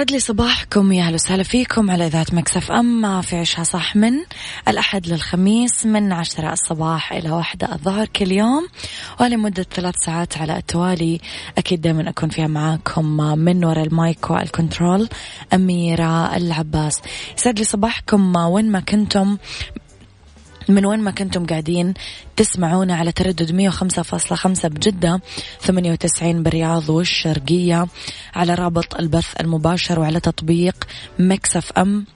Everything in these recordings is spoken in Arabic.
يسعد لي صباحكم يا أهلا وسهلا فيكم على إذاعة Mix FM في عيشها صح من الأحد للخميس من عشرة الصباح إلى واحدة الظهر كل يوم ولمده ثلاث ساعات على التوالي. أكيد دائما أكون فيها معاكم من وراء ال mic وال control أميرة العباس. يسعد لي صباحكم وين ما كنتم من وين ما كنتم قاعدين تسمعونا على تردد 105.5 بجدة 98 بالرياض والشرقية على رابط البث المباشر وعلى تطبيق Mix FM.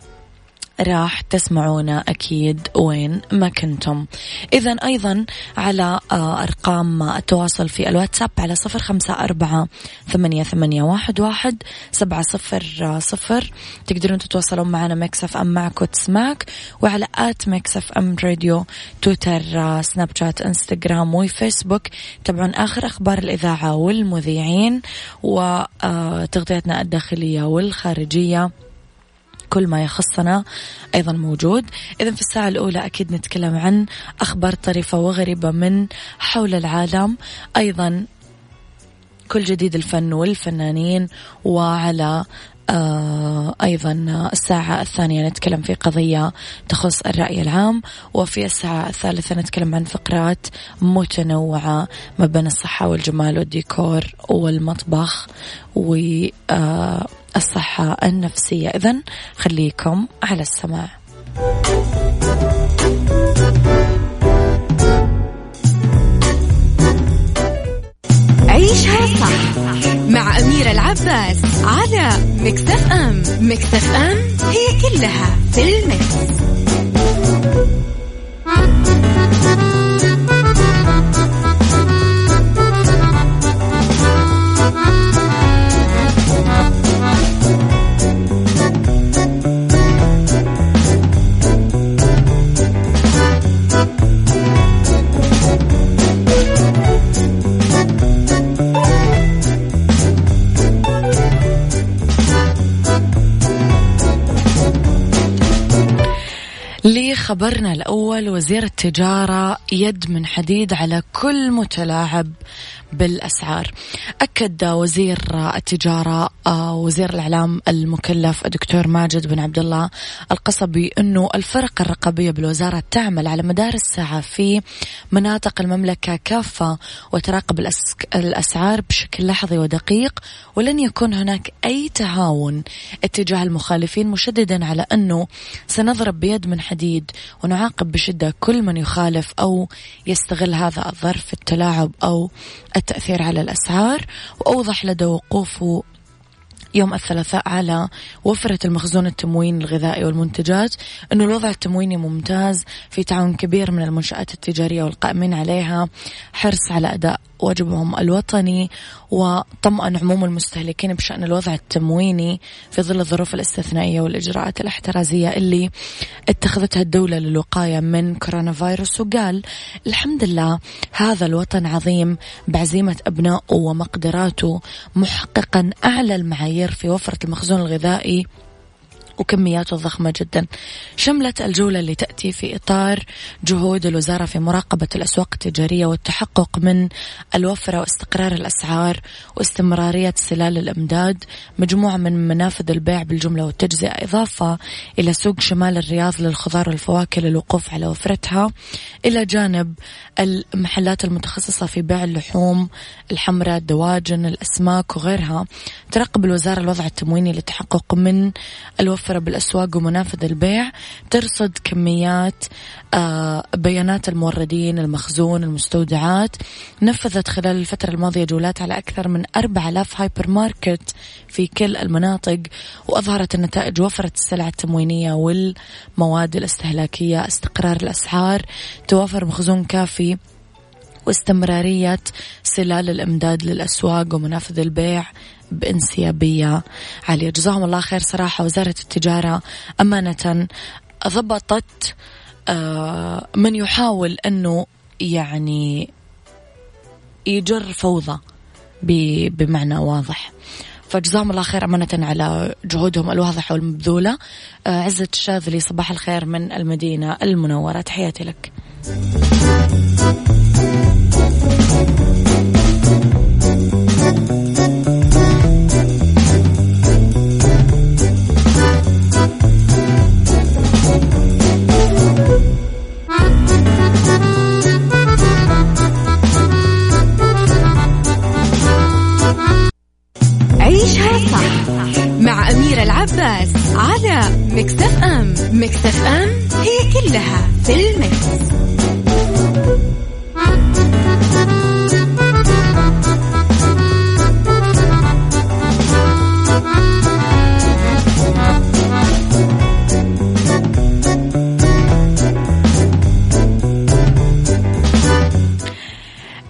راح تسمعونا أكيد وين ما كنتم. إذا أيضا على آه، أرقام التواصل في الواتساب على صفر خمسة أربعة ثمانية, ثمانية واحد, واحد سبعة صفر آه، صفر. تقدرون تتواصلون معنا Mix FM معك وتسمعك وعلى at Mix FM Radio تويتر آه، سناب شات إنستغرام وفيسبوك. تابعون آخر أخبار الإذاعة والمذيعين وتغطيتنا الداخلية والخارجية. كل ما يخصنا أيضا موجود. إذا في الساعة الأولى أكيد نتكلم عن أخبار طريفة وغريبة من حول العالم. أيضا كل جديد الفن والفنانين وعلى آه أيضا الساعة الثانية نتكلم في قضية تخص الرأي العام. وفي الساعة الثالثة نتكلم عن فقرات متنوعة ما بين الصحة والجمال والديكور والمطبخ والصحة النفسية. إذا خليكم على السماع. عيشها صح مع أميرة العباس على مكتف أم مكتف أم هي كلها في المكس. خبرنا الأول وزير التجارة يد من حديد على كل متلاعب بالأسعار. أكد وزير التجارة آه، وزير الإعلام المكلف الدكتور ماجد بن عبد الله القصبي أنه الفرق الرقابية بالوزارة تعمل على مدار الساعة في مناطق المملكة كافة وتراقب الأسعار بشكل لحظي ودقيق ولن يكون هناك أي تهاون اتجاه المخالفين مشددا على أنه سنضرب بيد من حديد ونعاقب بشدة كل من يخالف أو يستغل هذا الظرف في التلاعب أو التأثير على الأسعار وأوضح لدى وقوفه يوم الثلاثاء على وفرة المخزون التموين الغذائي والمنتجات أنه الوضع التمويني ممتاز في تعاون كبير من المنشآت التجارية والقائمين عليها حرص على أداء واجبهم الوطني وطمأن عموم المستهلكين بشأن الوضع التمويني في ظل الظروف الاستثنائية والإجراءات الاحترازية اللي اتخذتها الدولة للوقاية من كورونا فيروس وقال الحمد لله هذا الوطن عظيم بعزيمة أبنائه ومقدراته محققا أعلى المعايير في وفرة المخزون الغذائي وكمياته ضخمة جدا. شملت الجولة اللي تأتي في إطار جهود الوزارة في مراقبة الأسواق التجارية والتحقق من الوفرة واستقرار الأسعار واستمرارية سلال الإمداد مجموعة من منافذ البيع بالجملة والتجزئة إضافة إلى سوق شمال الرياض للخضار والفواكه للوقوف على وفرتها إلى جانب المحلات المتخصصة في بيع اللحوم الحمراء الدواجن الأسماك وغيرها. ترقب الوزارة الوضع التمويني للتحقق من الوفرة متوفرة بالأسواق ومنافذ البيع ترصد كميات آه، بيانات الموردين المخزون المستودعات. نفذت خلال الفترة الماضية جولات على أكثر من 4000 هايبر ماركت في كل المناطق وأظهرت النتائج وفرة السلع التموينية والمواد الاستهلاكية استقرار الأسعار توافر مخزون كافي واستمرارية سلاسل الإمداد للأسواق ومنافذ البيع. بانسيابية. عالية جزاهم الله خير صراحة. وزارة التجارة أمانة ضبطت آه، من يحاول أنه يعني يجر فوضى بمعنى واضح. فجزاهم الله خير أمانة على جهودهم الواضحة والمبذولة. آه، عزة الشاذلي صباح الخير من المدينة المنورة. تحياتي لك. العباس على مكتف أم مكتف أم هي كلها في المكس.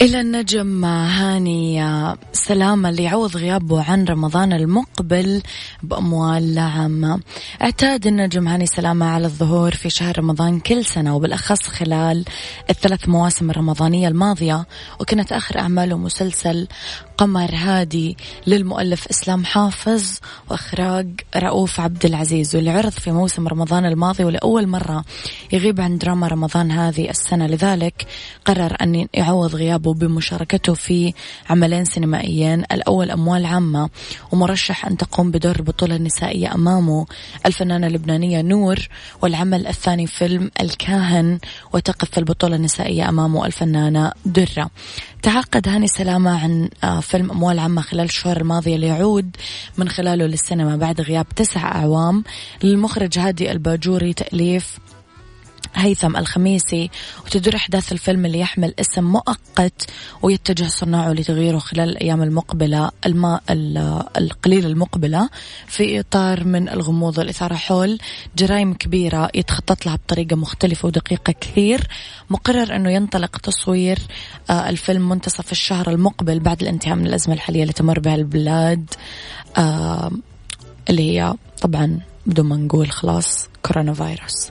إلى النجم هاني. سلامة اللي يعوض غيابه عن رمضان المقبل بأموال عامة اعتاد النجم هاني سلامة على الظهور في شهر رمضان كل سنة وبالأخص خلال الثلاث مواسم الرمضانية الماضية. وكانت آخر أعماله مسلسل قمر هادي للمؤلف إسلام حافظ وإخراج رؤوف عبد العزيز. واللي عرض في موسم رمضان الماضي ولأول مرة يغيب عن دراما رمضان هذه السنة. لذلك قرر أن يعوض غيابه بمشاركته في عملين سينمائيين. الأول أموال عامة ومرشح أن تقوم بدور البطولة النسائية أمامه الفنانة اللبنانية نور. والعمل الثاني فيلم الكاهن وتقف في البطولة النسائية أمامه الفنانة درة. تعقد هاني سلامة عن آه، فيلم أموال عامة خلال الشهور الماضية ليعود من خلاله للسينما بعد غياب تسع أعوام. للمخرج هادي الباجوري تأليف هيثم الخميسي وتدور أحداث الفيلم اللي يحمل اسم مؤقت ويتجه صناعه لتغييره خلال الأيام المقبلة الما القليلة المقبلة في إطار من الغموض والإثارة حول جرائم كبيرة يتخطط لها بطريقة مختلفة ودقيقة كثير. مقرر أنه ينطلق تصوير آه، الفيلم منتصف الشهر المقبل بعد الانتهاء من الأزمة الحالية اللي تمر بها البلاد آه، اللي هي طبعا بدون ما نقول خلاص كورونا فيروس.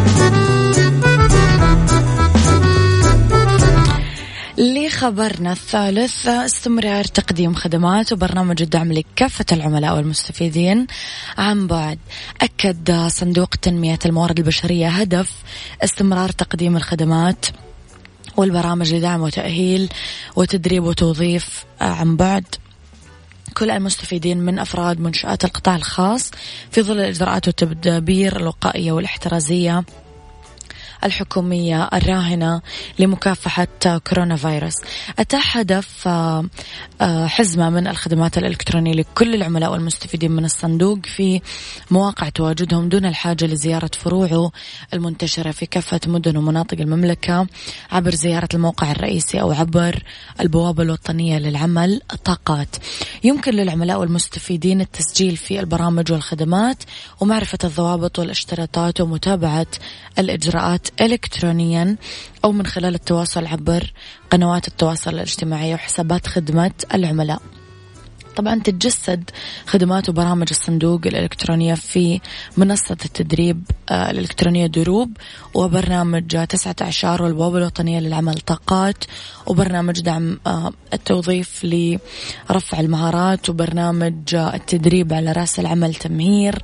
خبرنا الثالث استمرار تقديم خدمات وبرنامج الدعم لكافة العملاء والمستفيدين. عن بعد أكد صندوق تنمية الموارد البشرية هدف استمرار تقديم الخدمات والبرامج لدعم وتأهيل وتدريب وتوظيف. عن بعد كل المستفيدين من أفراد منشآت القطاع الخاص في ظل الإجراءات والتدابير الوقائية والاحترازية. الحكومية الراهنة لمكافحة كورونا فيروس. أتاح هدف آه، آه، حزمة من الخدمات الإلكترونية لكل العملاء والمستفيدين من الصندوق في مواقع تواجدهم دون الحاجة لزيارة فروعه المنتشرة في كافة مدن ومناطق المملكة عبر زيارة الموقع الرئيسي أو عبر البوابة الوطنية للعمل الطاقات يمكن للعملاء والمستفيدين التسجيل في البرامج والخدمات ومعرفة الضوابط والاشتراطات ومتابعة الإجراءات. إلكترونيا أو من خلال التواصل عبر قنوات التواصل الاجتماعي وحسابات خدمة العملاء. طبعا تتجسد خدمات وبرامج الصندوق الإلكترونية في منصة التدريب آه، الإلكترونية دروب وبرنامج تسعة أعشار والبوابة الوطنية للعمل طاقات وبرنامج دعم آه، التوظيف لرفع المهارات وبرنامج آه، التدريب على رأس العمل تمهير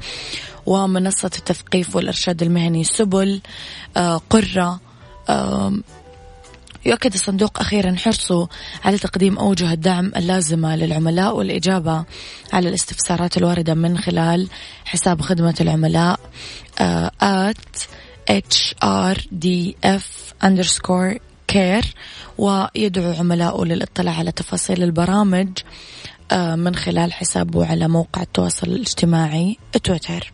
ومنصة التثقيف والإرشاد المهني سبل قرة يؤكد الصندوق أخيرا حرصه على تقديم أوجه الدعم اللازمة للعملاء والإجابة على الاستفسارات الواردة من خلال حساب خدمة العملاء at HRDF underscore care ويدعو عملاؤه للاطلاع على تفاصيل البرامج آه، من خلال حسابه على موقع التواصل الاجتماعي تويتر.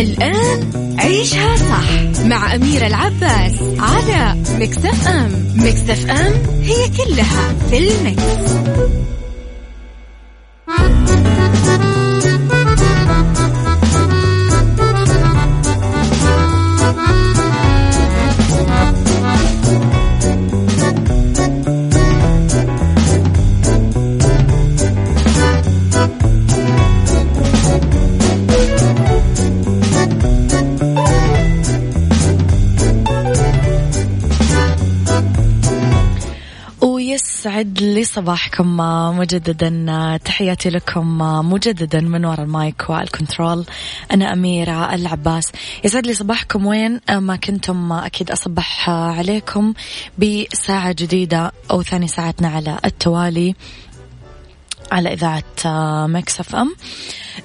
الآن عيشها صح مع أميرة العباس على مكتف أم مكتف أم هي كلها في المكس. يسعد لي صباحكم مجددا تحياتي لكم مجددا من وراء ال mic وال control. أنا أميرة العباس. يسعد لي صباحكم وين؟ ما كنتم أكيد أصبح عليكم بساعة جديدة أو ثاني ساعتنا على التوالي. على إذاعة ميكس إف إم.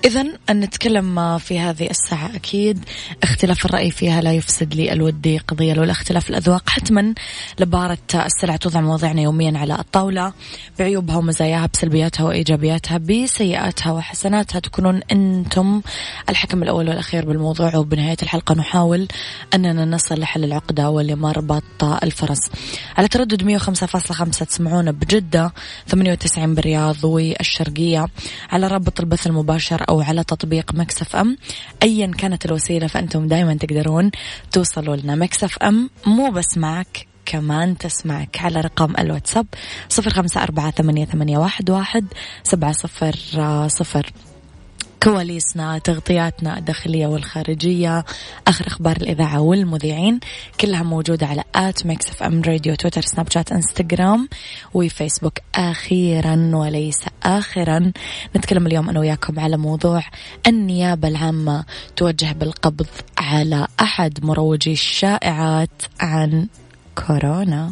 إذا نتكلم في هذه الساعة أكيد. اختلاف الرأي فيها لا يفسد للود قضية. لولا اختلاف الأذواق حتما لبارة السلع توضع مواضيعنا يوميا على الطاولة. بعيوبها ومزاياها بسلبياتها وإيجابياتها بسيئاتها وحسناتها تكونون أنتم الحكم الأول والأخير بالموضوع. وبنهاية الحلقة نحاول أننا نصل لحل العقدة ولمربط الفرس. على تردد 105.5 تسمعونا بجدة 98 بالرياض. والشرقية على رابط البث المباشر أو على تطبيق مكسف أم. أيا كانت الوسيلة فأنتم دائما تقدرون توصلوا لنا. ميكس إف أم مو بس معك كمان تسمعك على رقم الواتساب صفر خمسة أربعة ثمانية, واحد, واحد سبعة صفر صفر. كواليسنا تغطياتنا الداخلية والخارجية. آخر أخبار الإذاعة والمذيعين كلها موجودة على at ميكس إف إم راديو تويتر سناب شات إنستغرام وفيسبوك. أخيرا وليس آخرا. نتكلم اليوم أنا وياكم على موضوع النيابة العامة. توجه بالقبض على أحد مروجي الشائعات عن كورونا.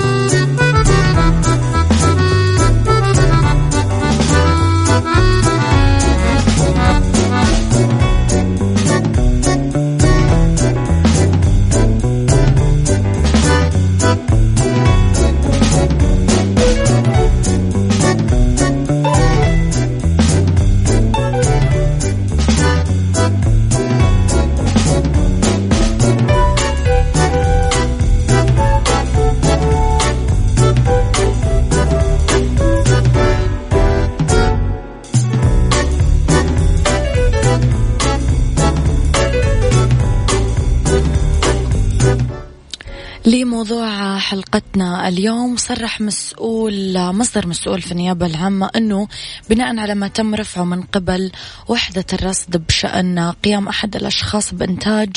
حلقتنا اليوم صرح مسؤول مصدر مسؤول في النيابة العامة أنه بناء على ما تم رفعه من قبل وحدة الرصد بشأن قيام أحد الأشخاص بإنتاج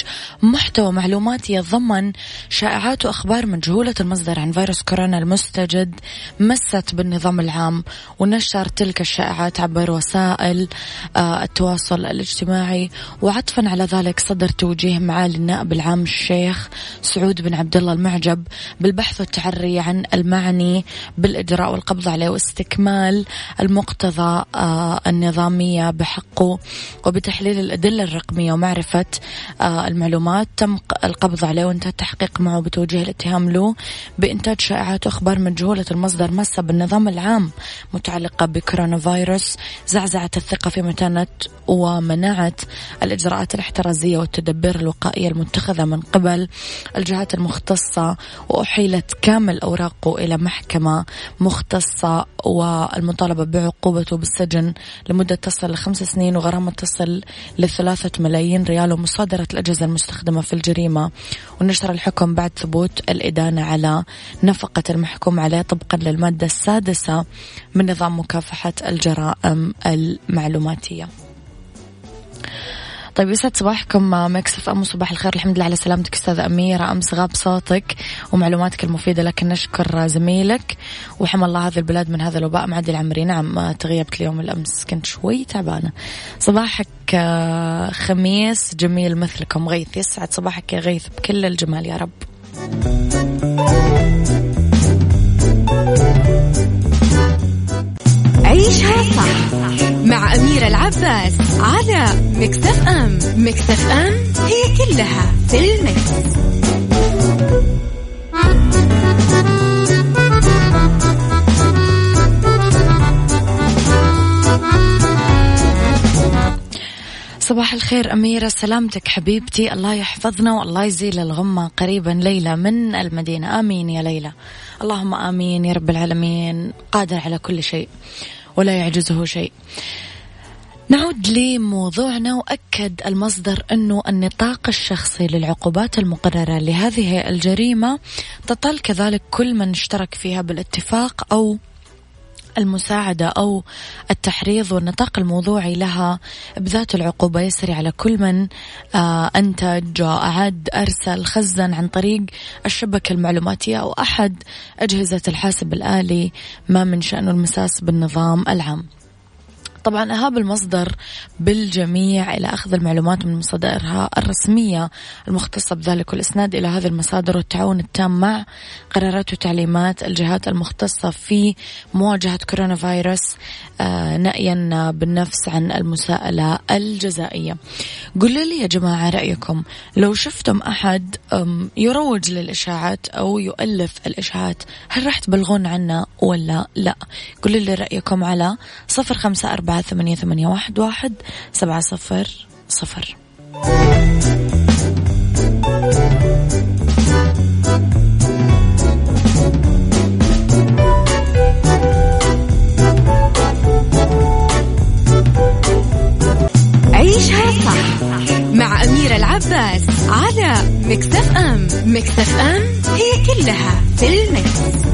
محتوى معلوماتي يتضمن شائعات وأخبار مجهولة المصدر عن فيروس كورونا المستجد مست بالنظام العام ونشر تلك الشائعات عبر وسائل آه، التواصل الاجتماعي. وعطفا على ذلك صدر توجيه معالي النائب العام الشيخ سعود بن عبد الله المعجب بالبحث والتعري عن المعني بالإجراء والقبض عليه واستكمال المقتضى آه، النظامية بحقه وبتحليل الأدلة الرقمية ومعرفة آه، المعلومات. تم القبض عليه وانتهى التحقيق معه بتوجيه الاتهام له بإنتاج شائعات وأخبار مجهولة المصدر مسة بالنظام العام متعلقة بكورونا فيروس زعزعت الثقة في متانة ومنعت الإجراءات الاحترازية والتدبير الوقائية المتخذة من قبل الجهات المختصة. وأحيلت كامل أوراقه إلى محكمة مختصة والمطالبة بعقوبته بالسجن لمدة تصل لخمس سنين وغرامة تصل لثلاثة ملايين ريال ومصادرة الأجهزة المستخدمة في الجريمة. ونشر الحكم بعد ثبوت الإدانة على نفقة المحكوم عليه طبقا للمادة السادسة من نظام مكافحة الجرائم المعلوماتية. طيب يسعد صباحكم. ميكس اف ام صباح الخير. الحمد لله على سلامتك أستاذ أميرة. أمس غاب صوتك ومعلوماتك المفيدة لكن نشكر زميلك وحمى الله هذه البلاد من هذا الوباء. معدي العمري نعم تغيبت يوم الأمس. كنت شوي تعبانة. صباحك آه، خميس. جميل مثلكم. غيث. يسعد صباحك يا غيث بكل الجمال يا رب. عيشها صح. أميرة العباس على مكتف أم. مكتف أم هي كلها في المكس. صباح الخير أميرة سلامتك حبيبتي. الله يحفظنا والله يزيل الغمة قريبا ليلى من المدينة. آمين يا ليلى. اللهم آمين يا رب العالمين. قادر على كل شيء ولا يعجزه شيء. نعود لموضوعنا وأكد المصدر أنه النطاق الشخصي للعقوبات المقررة لهذه الجريمة تطال كذلك كل من اشترك فيها بالاتفاق أو المساعدة أو التحريض والنطاق الموضوعي لها بذات العقوبة. يسري على كل من آه، أنتج أعد أرسل خزن عن طريق الشبكة المعلوماتية أو أحد أجهزة الحاسب الآلي ما من شأنه المساس بالنظام العام. طبعا أهاب المصدر بالجميع إلى أخذ المعلومات من مصادرها الرسمية المختصة بذلك والإسناد إلى هذه المصادر والتعاون التام مع قرارات وتعليمات الجهات المختصة في مواجهة كورونا فيروس آه نأيا بالنفس عن المساءلة الجزائية. قولوا لي يا جماعة رأيكم لو شفتم أحد يروج للإشاعات أو يؤلف الإشاعات هل راح تبلغون عنه ولا لا؟ قولوا لي رأيكم على صفر خمسة أربعة ثمانية, ثمانية واحد, واحد سبعة صفر صفر عيشها صح مع أميرة العباس على مكتف أم مكتف أم هي كلها في المكس.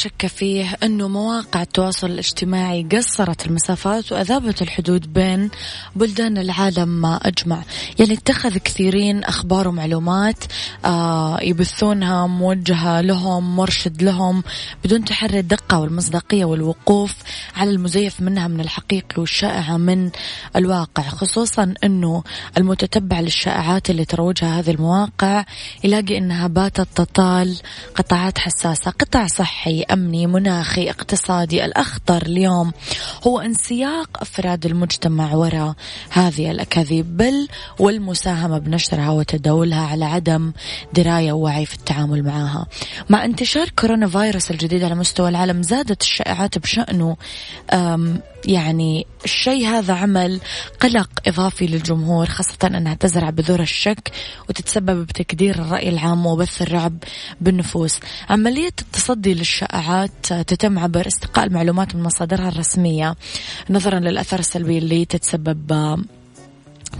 شك فيه أنه مواقع التواصل الاجتماعي قصرت المسافات وأذابت الحدود بين بلدان العالم أجمع. يعني اتخذ كثيرين أخبار ومعلومات آه يبثونها موجهة لهم مرشد لهم بدون تحري الدقة والمصداقية والوقوف على المزيف منها من الحقيقي والشائعة من الواقع. خصوصا أنه المتتبع للشائعات اللي تروجها هذه المواقع يلاقي أنها باتت تطال قطاعات حساسة. قطاع صحي أمني مناخي اقتصادي الأخطر اليوم هو انسياق أفراد المجتمع وراء هذه الأكاذيب بل والمساهمة بنشرها وتداولها على عدم دراية ووعي في التعامل معها. مع انتشار كورونا فيروس الجديد على مستوى العالم زادت الشائعات بشأنه يعني الشيء هذا عمل قلق إضافي للجمهور خاصة أنها تزرع بذور الشك وتتسبب بتكدير الرأي العام وبث الرعب بالنفوس. عملية التصدي للشائعات تتم عبر استقاء المعلومات من مصادرها الرسمية نظرا للأثر السلبي اللي تتسبب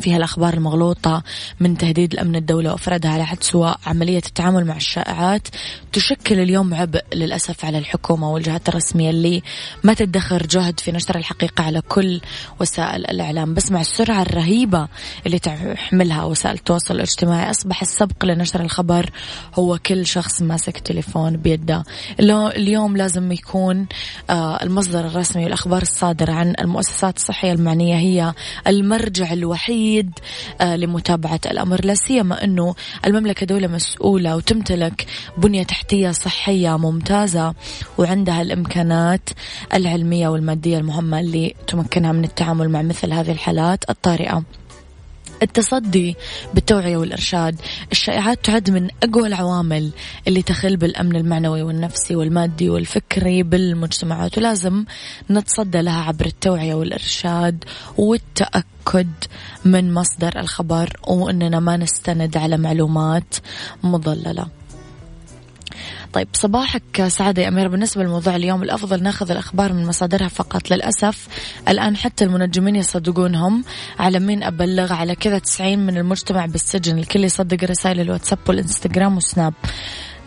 فيها الأخبار المغلوطة من تهديد الأمن الدولة وأفرادها على حد سواء عملية التعامل مع الشائعات تشكل اليوم عبء للأسف على الحكومة والجهات الرسمية اللي ما تدخر جهد في نشر الحقيقة على كل وسائل الإعلام. بس مع السرعة الرهيبة اللي تحملها وسائل التواصل الاجتماعي. أصبح السبق لنشر الخبر هو كل شخص ماسك تليفون بيده. اليوم لازم يكون آه، المصدر الرسمي والأخبار الصادرة عن المؤسسات الصحية المعنية هي المرجع الوحيد الوحيد آه، لمتابعة الأمر لا سيما أنه المملكة دولة مسؤولة وتمتلك بنية تحتية صحية ممتازة وعندها الإمكانات العلمية والمادية المهمة اللي تمكنها من التعامل مع مثل هذه الحالات الطارئة. التصدي بالتوعية والإرشاد. الشائعات تعد من أقوى العوامل اللي تخل بالأمن المعنوي والنفسي والمادي والفكري بالمجتمعات ولازم نتصدى لها عبر التوعية والإرشاد والتأكد من مصدر الخبر وأننا ما نستند على معلومات مضللة. طيب صباحك سعادة يا أميرة. بالنسبة لموضوع اليوم الأفضل نأخذ الأخبار من مصادرها فقط. للأسف الآن حتى المنجمين يصدقونهم. على مين أبلغ؟ على كذا 90 من المجتمع بالسجن. الكل يصدق رسائل الواتساب والإنستغرام والسناب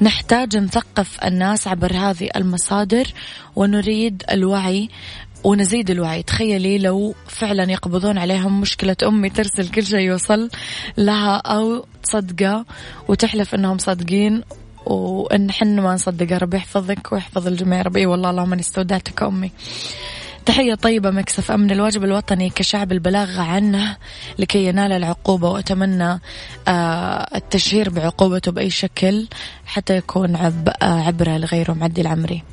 نحتاج نثقف الناس عبر هذه المصادر ونريد الوعي ونزيد الوعي. تخيلي لو فعلا يقبضون عليهم مشكلة أمي ترسل كل شيء يوصل لها أو تصدقة وتحلف أنهم صادقين وإن حنا ما نصدق ربي يحفظك ويحفظ الجميع ربي. والله اللهم أني استودعتك أمي. تحية طيبة مكسف أمن. الواجب الوطني كشعب البلاغ عنه لكي ينال العقوبة وأتمنى آه، التشهير بعقوبته بأي شكل حتى يكون عب آه، عبرة لغيره معدي العمري.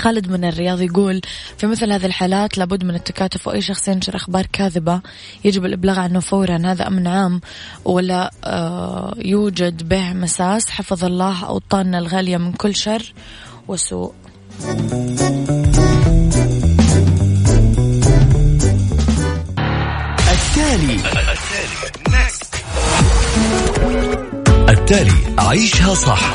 خالد من الرياض يقول في مثل هذه الحالات لابد من التكاتف وأي شخص ينشر أخبار كاذبة يجب الإبلاغ عنه فورا. هذا أمن عام ولا آه يوجد به مساس. حفظ الله أوطاننا الغالية من كل شر وسوء. التالي. التالي. عيشها صح.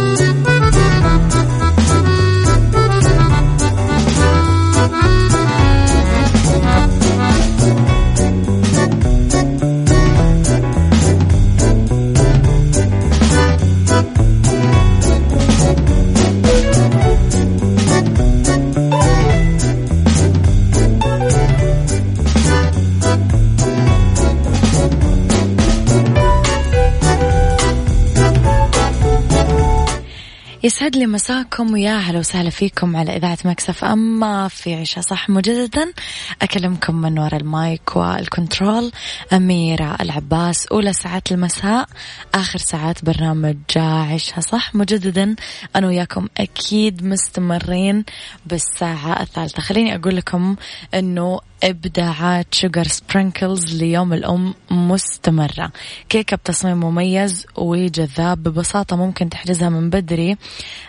يسعد لي مساكم ويا هلا وسهلا فيكم على إذاعة ميكس إف أم في عيشها صح مجددا. أكلمكم من وراء ال mic وال control. أميرة العباس أولى ساعات المساء. آخر ساعات برنامج عيشها صح مجددا. أنا وياكم أكيد مستمرين بالساعة الثالثة. خليني أقول لكم أنه إبداعات شوقر سبرينكلز ليوم الأم مستمرة. كيكة بتصميم مميز وجذاب. ببساطة ممكن تحجزها من بدري.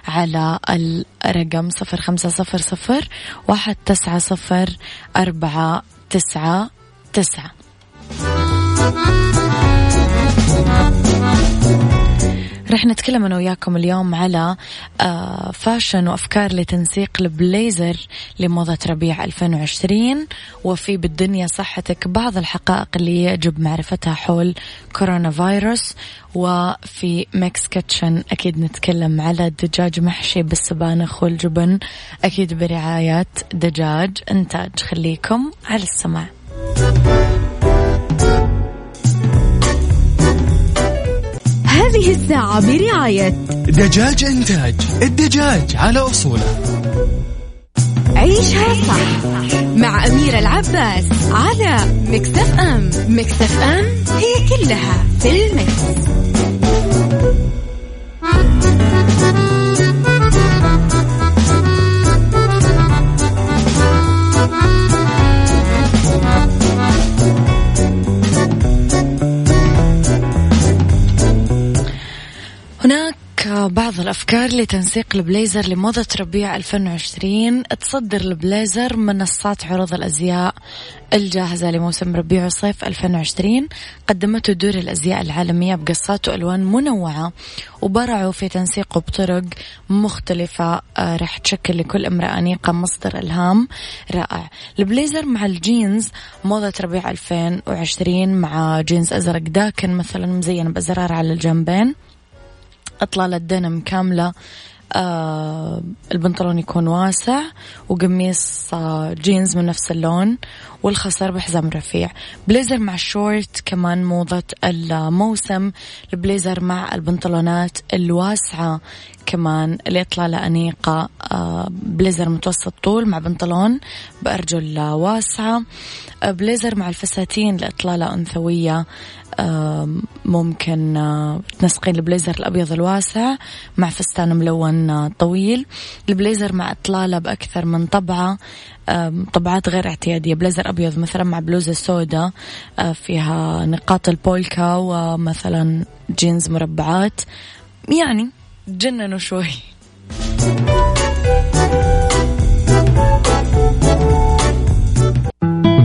على الرقم صفر خمسة صفر صفر واحد تسعة صفر أربعة تسعة تسعة. رح نتكلم أنا وياكم اليوم على فاشن آه، وأفكار لتنسيق البليزر لموضة ربيع 2020 وفي بالدنيا صحتك بعض الحقائق اللي يجب معرفتها حول كورونا فيروس. وفي ميكس كيتشن أكيد نتكلم على الدجاج محشي بالسبانخ والجبن. أكيد برعاية دجاج إنتاج. خليكم على السماع. هذه الساعة برعاية دجاج إنتاج الدجاج على أصوله عيشها صح مع أميرة العباس على مكتف أم مكتف أم هي كلها في المكس. بعض الأفكار لتنسيق البليزر لموضة ربيع 2020 تصدر البليزر منصات عروض الأزياء الجاهزة لموسم ربيع وصيف 2020 قدمته دور الأزياء العالمية بقصات وألوان منوعة وبرعوا في تنسيقه بطرق مختلفة آه، رح تشكل لكل امرأة أنيقة مصدر إلهام رائع. البليزر مع الجينز موضة ربيع 2020 مع جينز أزرق داكن مثلا مزين بأزرار على الجنبين. إطلالة دنم كاملة آه البنطلون يكون واسع وقميص آه جينز من نفس اللون والخصر بحزام رفيع. بليزر مع شورت كمان موضة الموسم البليزر مع البنطلونات الواسعة كمان. الإطلالة أنيقة آه بليزر متوسط طول مع بنطلون بأرجل واسعة. آه بليزر مع الفساتين لإطلالة أنثوية ممكن تنسقين البليزر الأبيض الواسع مع فستان ملون طويل. البليزر مع إطلالة بأكثر من طبعة. طبعات غير اعتيادية. بليزر أبيض مثلا مع بلوزة سوداء فيها نقاط ال polka ومثلا جينز مربعات. يعني جننوا شوي.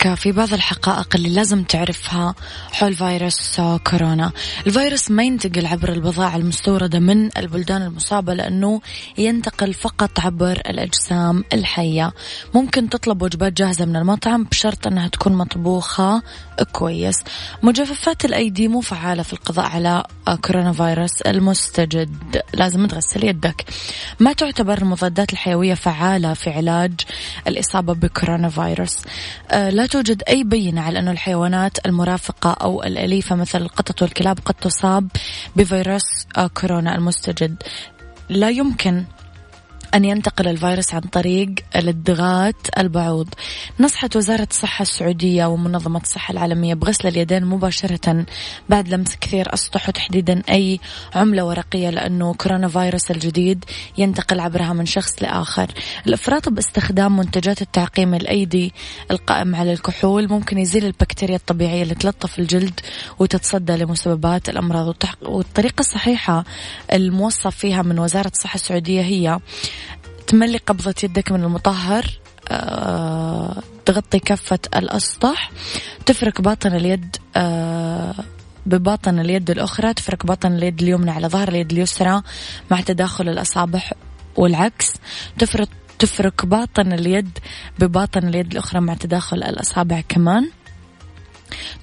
صحتك في بعض الحقائق اللي لازم تعرفها حول فيروس كورونا. الفيروس ما ينتقل عبر البضائع المستوردة من البلدان المصابة لأنه ينتقل فقط عبر الأجسام الحية. ممكن تطلب وجبات جاهزة من المطعم بشرط أنها تكون مطبوخة كويس. مجففات الأيدي مو فعالة في القضاء على كورونا فيروس المستجد. لازم تغسل يدك. ما تعتبر المضادات الحيوية فعالة في علاج الإصابة بكورونا فيروس. آه، لا توجد أي بينة على أن الحيوانات المرافقة أو الأليفة مثل القطط والكلاب قد تصاب بفيروس آه، كورونا المستجد. لا يمكن أن ينتقل الفيروس عن طريق لدغات البعوض. نصحت وزارة الصحة السعودية ومنظمة الصحة العالمية بغسل اليدين مباشرة بعد لمس كثير أسطح وتحديدا أي عملة ورقية لأنه كورونا فيروس الجديد ينتقل عبرها من شخص لآخر. الإفراط باستخدام منتجات التعقيم الأيدي القائم على الكحول ممكن يزيل البكتيريا الطبيعية اللي تلطف الجلد وتتصدى لمسببات الأمراض. والطريقة الصحيحة الموصف فيها من وزارة الصحة السعودية هي تملي قبضة يدك من المطهر أه تغطي كفة الأسطح تفرك باطن اليد أه بباطن اليد الأخرى تفرك باطن اليد اليمنى على ظهر اليد اليسرى مع تداخل الأصابع والعكس تفرك تفرك باطن اليد بباطن اليد الأخرى مع تداخل الأصابع كمان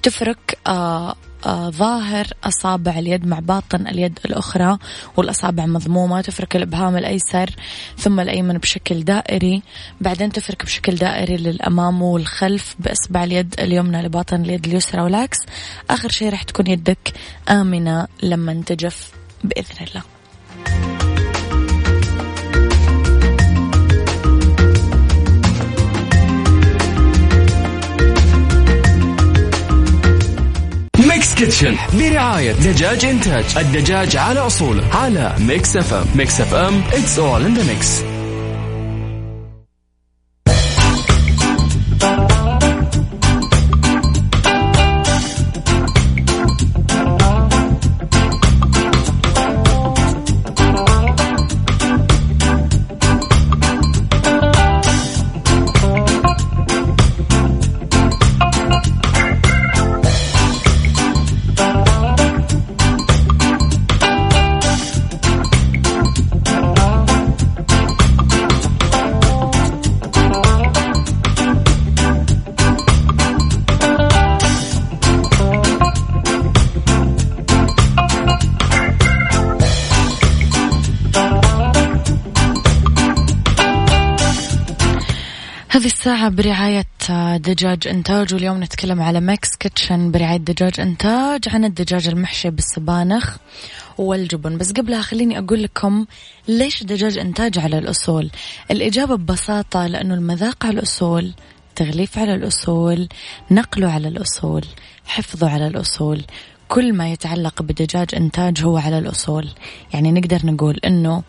تفرك آه ظاهر أصابع اليد مع باطن اليد الأخرى والأصابع مضمومة تفرك الإبهام الأيسر ثم الأيمن بشكل دائري بعدين تفرك بشكل دائري للأمام والخلف بإصبع اليد اليمنى لباطن اليد اليسرى والعكس آخر شيء راح تكون يدك آمنة لما تجف بإذن الله. ميكس كيتشن برعاية دجاج إنتاج. الدجاج على أصوله على ميكس أف أم. ميكس أف أم. It's all in the mix. هذه الساعة برعاية دجاج إنتاج واليوم نتكلم على ميكس كيتشن برعاية دجاج إنتاج عن الدجاج المحشي بالسبانخ والجبن. بس قبلها خليني أقول لكم ليش دجاج إنتاج على الأصول. الإجابة ببساطة لأنه المذاق على الأصول تغليف على الأصول نقله على الأصول حفظه على الأصول. كل ما يتعلق بدجاج إنتاج هو على الأصول. يعني نقدر نقول أنه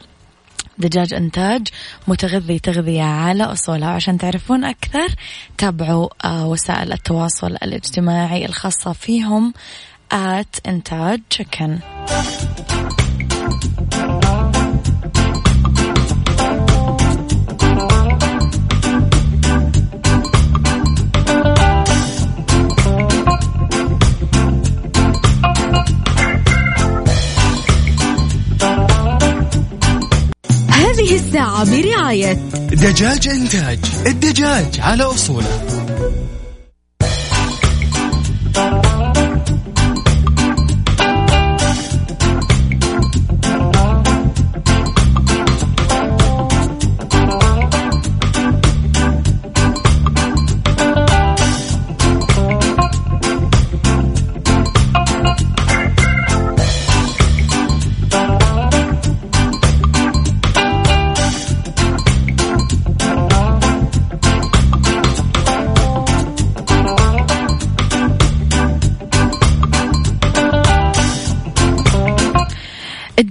دجاج إنتاج متغذي تغذية على أصولها عشان تعرفون أكثر تابعوا آه، وسائل التواصل الاجتماعي الخاصة فيهم آت إنتاج تشيكن هذه الساعة برعاية دجاج إنتاج الدجاج على أصوله.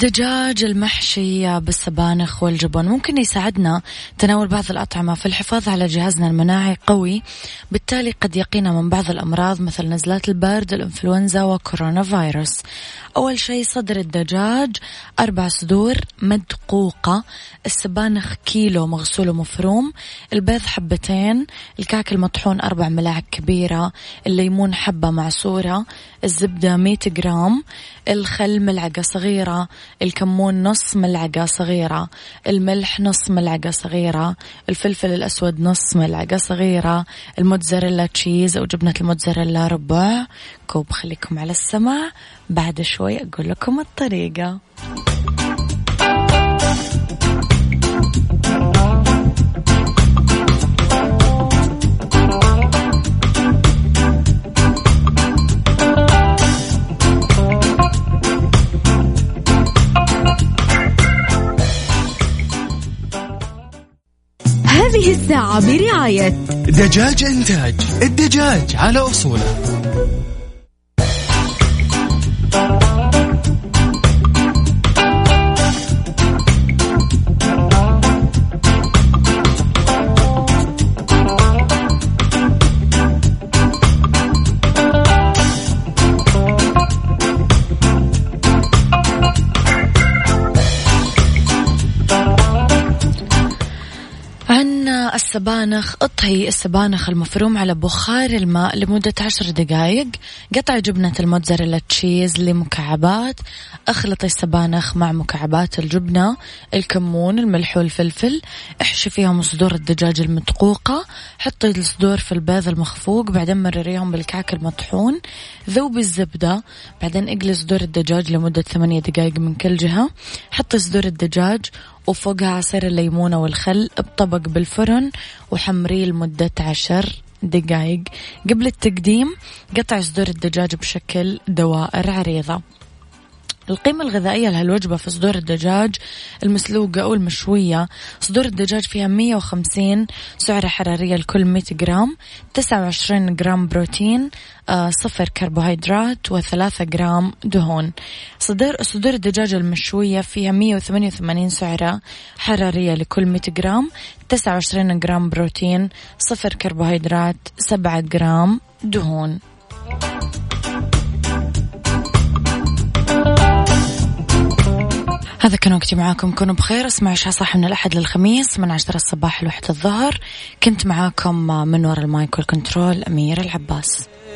الدجاج المحشي بالسبانخ والجبن. ممكن يساعدنا تناول بعض الأطعمة في الحفاظ على جهازنا المناعي قوي. بالتالي قد يقينا من بعض الأمراض مثل نزلات البرد الإنفلونزا وكورونا فيروس. أول شيء صدر الدجاج أربع صدور مدقوقة السبانخ كيلو مغسول ومفروم البيض حبتين الكعك المطحون أربع ملاعق كبيرة الليمون حبة معصورة الزبدة 100 جرام الخل ملعقة صغيرة الكمون نص ملعقة صغيرة الملح نص ملعقة صغيرة الفلفل الأسود نص ملعقة صغيرة الموتزاريلا تشيز أو جبنة الموتزاريلا ربع كوب. خليكم على السمع. بعد شوي أقول لكم الطريقة. هذه الساعة برعاية دجاج إنتاج الدجاج على أصوله. السبانخ أطهي السبانخ المفروم على بخار الماء لمدة عشر دقائق قطع جبنة الموتزاريلا تشيز لمكعبات. أخلطي السبانخ مع مكعبات الجبنة الكمون الملح والفلفل. احشي فيهم صدور الدجاج المدقوقة. حطي الصدور في البيض المخفوق بعدين مرريهم بالكعك المطحون. ذوبي الزبدة بعدين اقلي صدور الدجاج لمدة ثمانية دقائق من كل جهة. حطي صدور الدجاج وفوقها عصير الليمونة والخل بطبق بالفرن وحمريه لمدة عشر دقائق قبل التقديم قطع صدور الدجاج بشكل دوائر عريضة. القيمة الغذائية لهالوجبة في صدور الدجاج المسلوقة أو المشوية. صدور الدجاج فيها 150 سعرة حرارية لكل 100 جرام 29 جرام بروتين آه، صفر كربوهيدرات وثلاثة جرام دهون. صدور, صدور الدجاج المشوية فيها 188 سعرة حرارية لكل 100 جرام 29 جرام بروتين صفر كربوهيدرات 7 جرام دهون. هذا كان وقتي معاكم كونوا بخير. اسمعوا عيشها صح من الأحد للخميس من عشرة الصباح لوحدة الظهر. كنت معاكم من وراء ال mic وال control أمير العباس.